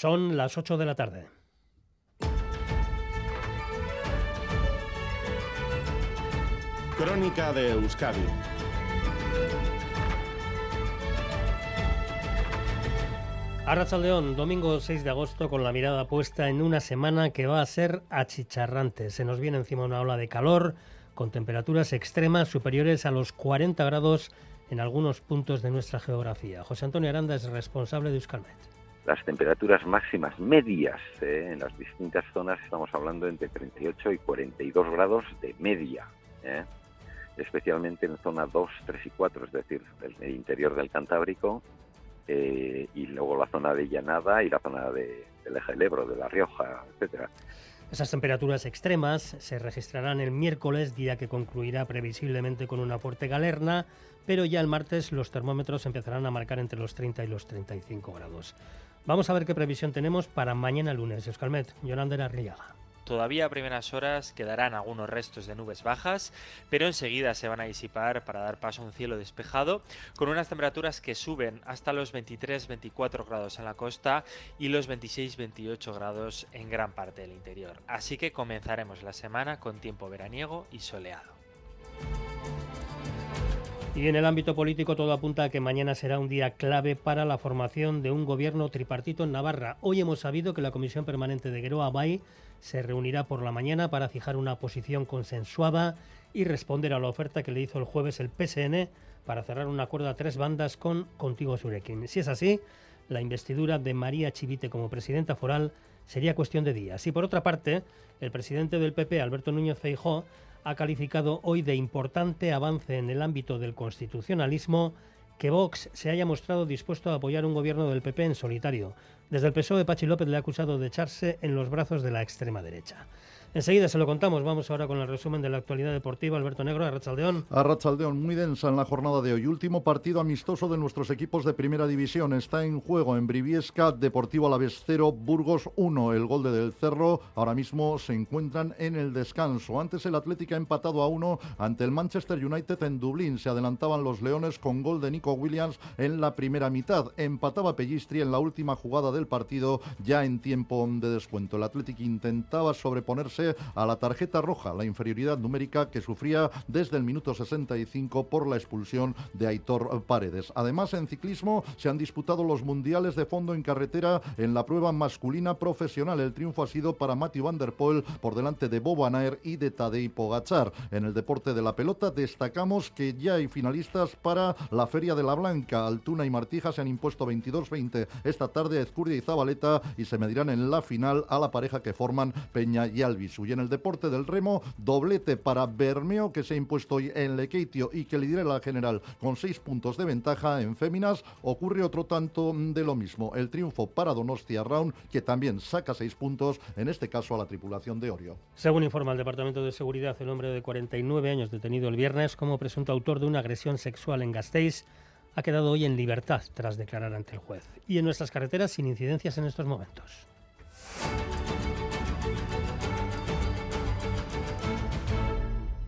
Son las 8 de la tarde. Crónica de Euskadi Arrachaldeón, domingo 6 de agosto, con la mirada puesta en una semana que va a ser achicharrante. Se nos viene encima una ola de calor, con temperaturas extremas superiores a los 40 grados en algunos puntos de nuestra geografía. José Antonio Aranda es responsable de Euskalmet. Las temperaturas máximas medias eh, en las distintas zonas estamos hablando entre 38 y 42 grados de media. Eh, especialmente en zona 2, 3 y 4, es decir, el interior del Cantábrico, eh, y luego la zona de Llanada y la zona de, del Eje del Ebro, de La Rioja, etcétera. Esas temperaturas extremas se registrarán el miércoles, día que concluirá previsiblemente con una fuerte galerna, pero ya el martes los termómetros empezarán a marcar entre los 30 y los 35 grados. Vamos a ver qué previsión tenemos para mañana lunes. Euskalmet, Yolanda Arriaga. Todavía a primeras horas quedarán algunos restos de nubes bajas, pero enseguida se van a disipar para dar paso a un cielo despejado, con unas temperaturas que suben hasta los 23-24 grados en la costa y los 26-28 grados en gran parte del interior. Así que comenzaremos la semana con tiempo veraniego y soleado. Y en el ámbito político todo apunta a que mañana será un día clave para la formación de un gobierno tripartito en Navarra. Hoy hemos sabido que la Comisión Permanente de Geroa Bay se reunirá por la mañana para fijar una posición consensuada y responder a la oferta que le hizo el jueves el PSN para cerrar un acuerdo a tres bandas con Contigo Surekin. Si es así, la investidura de María Chivite como presidenta foral sería cuestión de días. Y por otra parte, el presidente del PP, Alberto Núñez Feijó, ha calificado hoy de importante avance en el ámbito del constitucionalismo que Vox se haya mostrado dispuesto a apoyar un gobierno del PP en solitario. Desde el PSOE, Pachi López le ha acusado de echarse en los brazos de la extrema derecha. Enseguida se lo contamos. Vamos ahora con el resumen de la actualidad deportiva. Alberto Negro, Arrachaldeón. Arrachaldeón, muy densa en la jornada de hoy. Último partido amistoso de nuestros equipos de primera división. Está en juego en Briviesca, Deportivo Alavés 0, Burgos 1. El gol de Del Cerro. Ahora mismo se encuentran en el descanso. Antes el Atlético ha empatado a 1 ante el Manchester United en Dublín. Se adelantaban los Leones con gol de Nico Williams en la primera mitad. Empataba Pellistri en la última jugada del partido ya en tiempo de descuento. El Atlético intentaba sobreponerse a la tarjeta roja, la inferioridad numérica que sufría desde el minuto 65 por la expulsión de Aitor Paredes. Además, en ciclismo se han disputado los mundiales de fondo en carretera en la prueba masculina profesional. El triunfo ha sido para Matthew Van Der Poel por delante de Bobo Anaer y de Tadej Pogachar. En el deporte de la pelota destacamos que ya hay finalistas para la Feria de la Blanca. Altuna y Martija se han impuesto 22-20 esta tarde a Ezcurdia y Zabaleta y se medirán en la final a la pareja que forman Peña y Alvis. Y en el deporte del remo, doblete para Bermeo, que se ha impuesto hoy en Lequeitio y que lidera la general con seis puntos de ventaja. En féminas ocurre otro tanto de lo mismo. El triunfo para Donostia Round, que también saca seis puntos, en este caso a la tripulación de Orio. Según informa el Departamento de Seguridad, el hombre de 49 años detenido el viernes como presunto autor de una agresión sexual en Gasteiz ha quedado hoy en libertad tras declarar ante el juez. Y en nuestras carreteras sin incidencias en estos momentos.